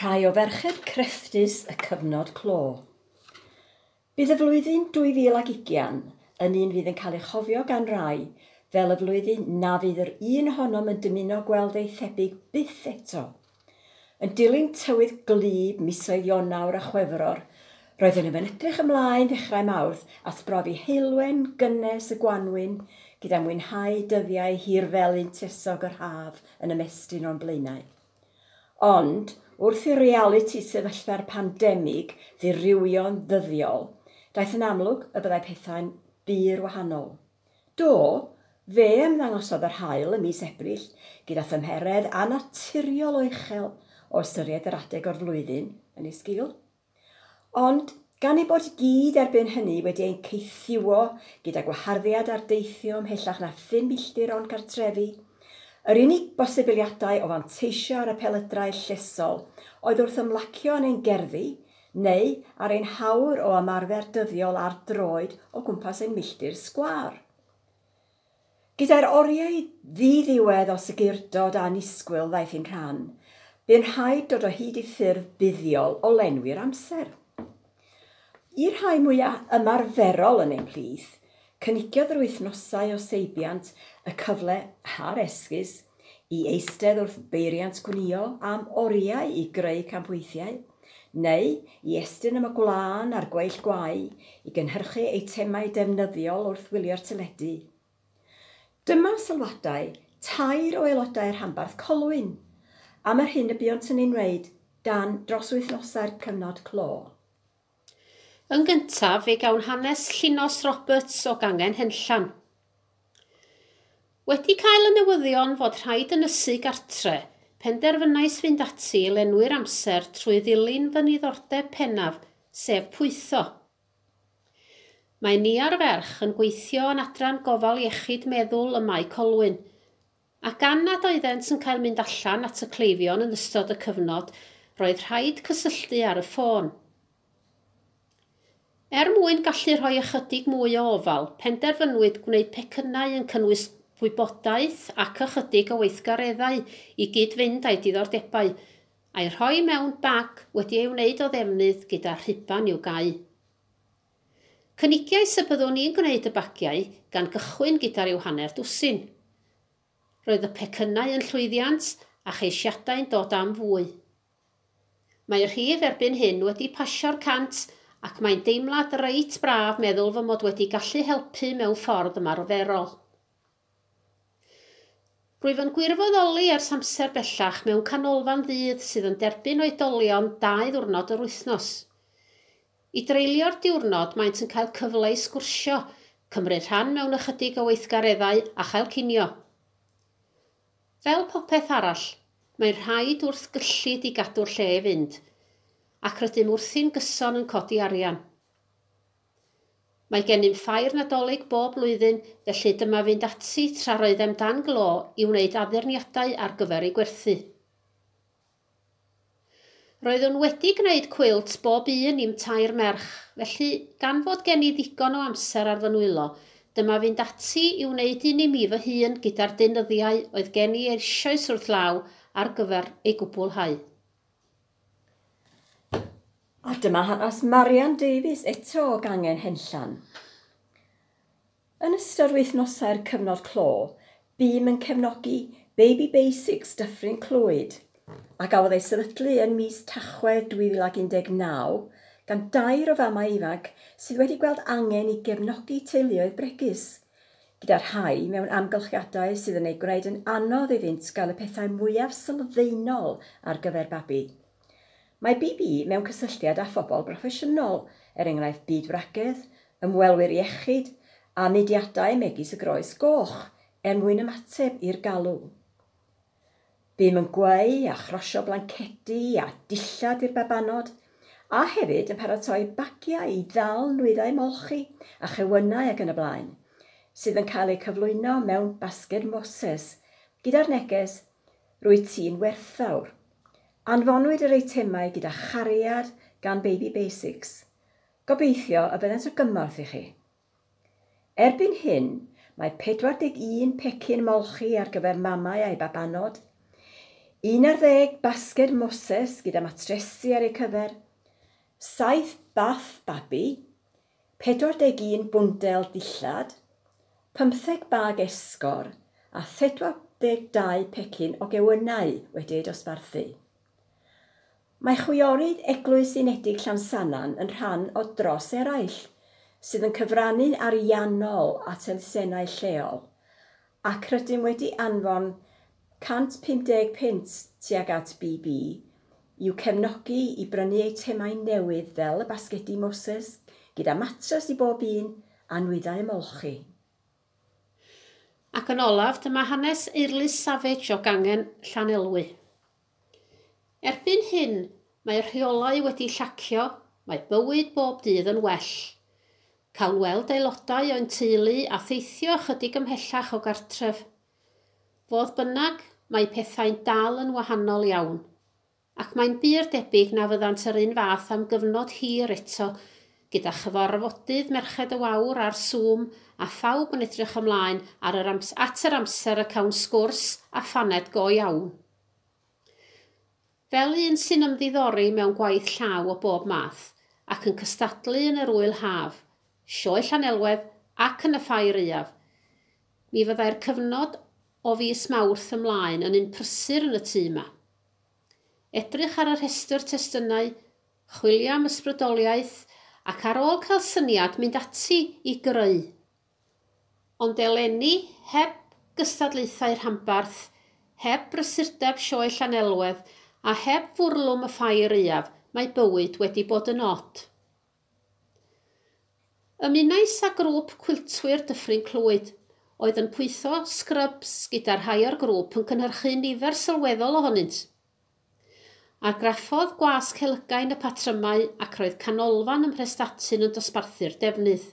rhai o ferched crefftus y cyfnod clo. Bydd y flwyddyn 2020 yn un fydd yn cael ei chofio gan rai fel y flwyddyn na fydd yr un ohonom yn dymuno gweld ei thebyg byth eto. Yn dilyn tywydd glib misoedd Ionawr a Chwefror, roeddwn yn edrych ymlaen ddechrau mawrth at brofi heilwen gynnes y gwanwyn gyda mwynhau dyddiau hirfelyn tesog yr haf yn ymestyn o'n blaenau. Ond, Wrth i'r reality sefyllfa'r pandemig ddirywio'n ddyddiol, daeth yn amlwg y byddai pethau'n bur wahanol. Do, fe ymddangosodd yr hael ym mis Ebrill gyda thymheredd anaturiol o uchel o ystyried yr adeg o'r flwyddyn yn ei sgil. Ond gan ei bod gyd erbyn hynny wedi ein ceithiwo gyda gwaharddiad ar deithio ymhellach na phum milltir o'n cartrefi, Yr unig bosibiliadau o fanteisio ar y peledrau llesol oedd wrth ymlacio yn ein gerddi neu ar ein hawr o ymarfer dyddiol ar droed o gwmpas ein milltir sgwar. Gyda'r oriau ddiddiwedd o sygurdod a nisgwyl ddaeth i'n rhan, bu'n rhaid dod o hyd i ffurf buddiol o lenwi'r amser. I'r rhai mwyaf ymarferol yn ein plith, Cynigiodd yr wythnosau o seibiant y cyfle har esgus i eistedd wrth beiriant gwnio am oriau i greu campweithiau, neu i estyn am y gwlân a'r gweill gwau i gynhyrchu eitemau defnyddiol wrth wylio'r teledu. Dyma sylwadau tair o aelodau'r rhanbarth colwyn am yr hyn y buont yn ei wneud dan dros wythnosau'r cyfnod clo. Yn gyntaf, fe gawn hanes Llinos Roberts o gangen henllan. Wedi cael y newyddion fod rhaid yn ysu gartre, penderfynais fynd ati i lenwi'r amser trwy ddilyn fy niddordeb pennaf, sef pwytho. Mae ni ar ferch yn gweithio yn adran gofal iechyd meddwl y Mae Colwyn, a gan nad oeddent yn cael mynd allan at y cleifion yn ystod y cyfnod, roedd rhaid cysylltu ar y ffôn – Er mwyn gallu rhoi ychydig mwy o ofal, penderfynwyd gwneud pecynnau yn cynnwys gwybodaeth ac ychydig o weithgareddau i gyd-fynd â'i diddordebau a'i rhoi mewn bag wedi ei wneud o ddefnydd gyda rhiban i'w gau. Cynigiau se byddwn ni'n gwneud y bagiau gan gychwyn gyda'r i'w hanner dwsyn. Roedd y pecynnau yn llwyddiant a cheisiadau'n dod am fwy. Mae'r rhif erbyn hyn wedi pasio'r cant ac mae'n deimlad reit braf meddwl fy mod wedi gallu helpu mewn ffordd ymarferol. Rwyf yn gwirfoddoli ers amser bellach mewn canolfan ddydd sydd yn derbyn oedolion dau ddwrnod yr wythnos. I dreulio'r diwrnod maent yn cael cyfle i sgwrsio, cymryd rhan mewn ychydig o weithgareddau a chael cinio. Fel popeth arall, mae'n rhaid wrth gyllid i gadw'r lle i fynd – ac rydym wrthi'n gyson yn codi arian. Mae gennym ffair nadolig bob blwyddyn, felly dyma fynd ati tra roedd amdan glo i wneud addurniadau ar gyfer ei gwerthu. Roeddwn wedi gwneud cwilt bob un i'm tair merch, felly gan fod gen i ddigon o amser ar fy nwylo, dyma fynd ati i wneud un i mi fy hun gyda'r dynyddiau oedd gen i eisoes wrth law ar gyfer ei gwblhau. A dyma hanes Marian Davies eto o gangen henllan. Yn ystod wythnosau'r cyfnod clo, bîm yn cefnogi Baby Basics Dyffryn Clwyd a gafodd ei sefydlu yn mis Tachwedd 2019 gan dair o famau ifanc sydd wedi gweld angen i gefnogi teuluoedd bregus, gyda'r rhai mewn amgylchiadau sydd yn ei gwneud yn anodd iddynt gael y pethau mwyaf sylfaenol ar gyfer babi. Mae BB mewn cysylltiad â phobl broffesiynol, er enghraifft byd-wragedd, ymwelwyr iechyd a mudiadau megis y groes goch er mwyn ymateb i'r galw. Bym yn gweu a chrosio blancedi a dillad i'r babanod, a hefyd yn paratoi bagiau i ddal nwyddau molchi a chewynnau ac yn y blaen, sydd yn cael eu cyflwyno mewn basged Moses, gyda'r neges, rwy ti'n werthawr Anfonwyd yr eitemau gyda chariad gan Baby Basics. Gobeithio y byddant o gymorth i chi. Erbyn hyn, mae 41 pecyn molchi ar gyfer mamau a'i babanod, 11 basged moses gyda matresu ar ei cyfer, 7 bath babi, 41 bwndel dillad, 15 bag esgor a 42 pecyn o gewynau wedi eu dosbarthu. Mae chwiorydd Eglwys Unedig Llansanan yn rhan o dros eraill, sydd yn cyfrannu ariannol at elusennau lleol, ac rydym wedi anfon 150 pint tuag at BB i'w cefnogi i brynu eitemau newydd fel y basgedi Moses, gyda matras i bob un a nwyddau molchi. Ac yn olaf, dyma hanes Eirlys Savage o gangen Llanelwy. Erbyn hyn, mae rheolau wedi llacio, mae bywyd bob dydd yn well. Cael weld aelodau o'n teulu a theithio ychydig ymhellach o gartref. Fodd bynnag, mae pethau'n dal yn wahanol iawn, ac mae'n byr debyg na fyddant yr un fath am gyfnod hir eto, gyda chyfarfodydd Merched y Wawr ar Zoom a phawb yn edrych ymlaen ar yr ams at yr amser y cawn sgwrs a phaned go iawn. Fel un sy'n ymddiddori mewn gwaith llaw o bob math ac yn cystadlu yn yr wyl haf, sioe Llanelwedd ac yn y ffair iaf, mi fyddai'r cyfnod o fus mawrth ymlaen yn un prysur yn y tŷ yma. Edrych ar y rhestr testynau, chwilio am ysbrydoliaeth ac ar ôl cael syniad mynd ati i greu. Ond eleni heb gystadlaethau'r rhambarth, heb brysurdeb sioe Llanelwedd – a heb fwrlwm y ffair iaf, mae bywyd wedi bod yn od. Ymunais â grŵp cwiltwyr dyffryn clwyd, oedd yn pwytho sgrybs gyda'r rhai o'r grŵp yn cynhyrchu nifer sylweddol ohonynt. graffodd gwasg helygain y patrymau ac roedd canolfan ym mhrestatyn yn dosbarthu'r defnydd.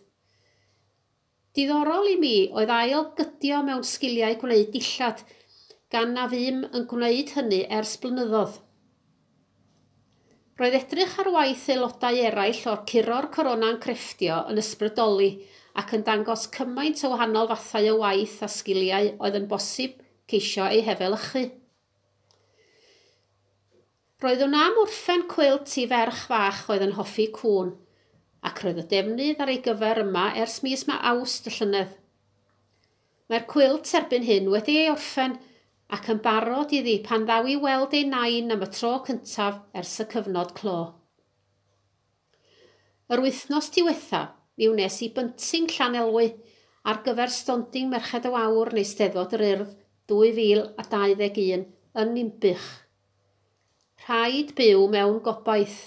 Diddorol i mi oedd ail gydio mewn sgiliau gwneud dillad gan na fym yn gwneud hynny ers blynyddoedd. Roedd edrych ar waith aelodau eraill o'r curo'r corona'n crefftio yn ysbrydoli ac yn dangos cymaint o wahanol fathau o waith a sgiliau oedd yn bosib ceisio eu hefelychu. Roedd hwnna am wrffen cwilt i ferch fach oedd yn hoffi cŵn, ac roedd y defnydd ar ei gyfer yma ers mis mae awst y llynedd. Mae'r cwilt erbyn hyn wedi ei orffen ac yn barod iddi pan ddaw i weld ei nain am y tro cyntaf ers y cyfnod clo. Yr wythnos diwetha, mi wnes i bynting Llanelwy ar gyfer stonding Merched y Wawr neu Steddfod yr Urdd 2021 yn Nimbych. Rhaid byw mewn gobaith